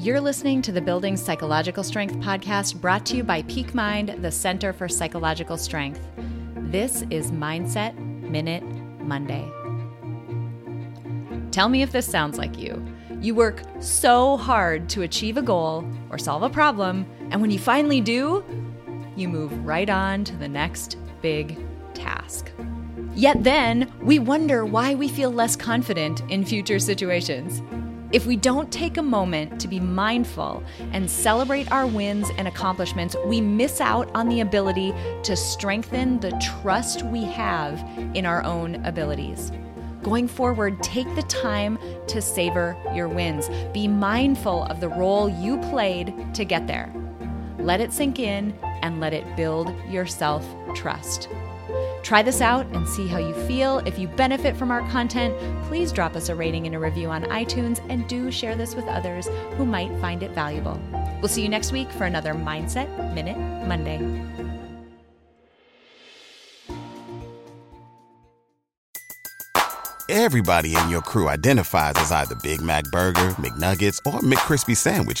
You're listening to the Building Psychological Strength podcast brought to you by Peak Mind, the Center for Psychological Strength. This is Mindset Minute Monday. Tell me if this sounds like you. You work so hard to achieve a goal or solve a problem, and when you finally do, you move right on to the next big task. Yet then, we wonder why we feel less confident in future situations. If we don't take a moment to be mindful and celebrate our wins and accomplishments, we miss out on the ability to strengthen the trust we have in our own abilities. Going forward, take the time to savor your wins. Be mindful of the role you played to get there. Let it sink in and let it build your self trust. Try this out and see how you feel. If you benefit from our content, please drop us a rating and a review on iTunes and do share this with others who might find it valuable. We'll see you next week for another Mindset Minute Monday. Everybody in your crew identifies as either Big Mac Burger, McNuggets, or McCrispy Sandwich,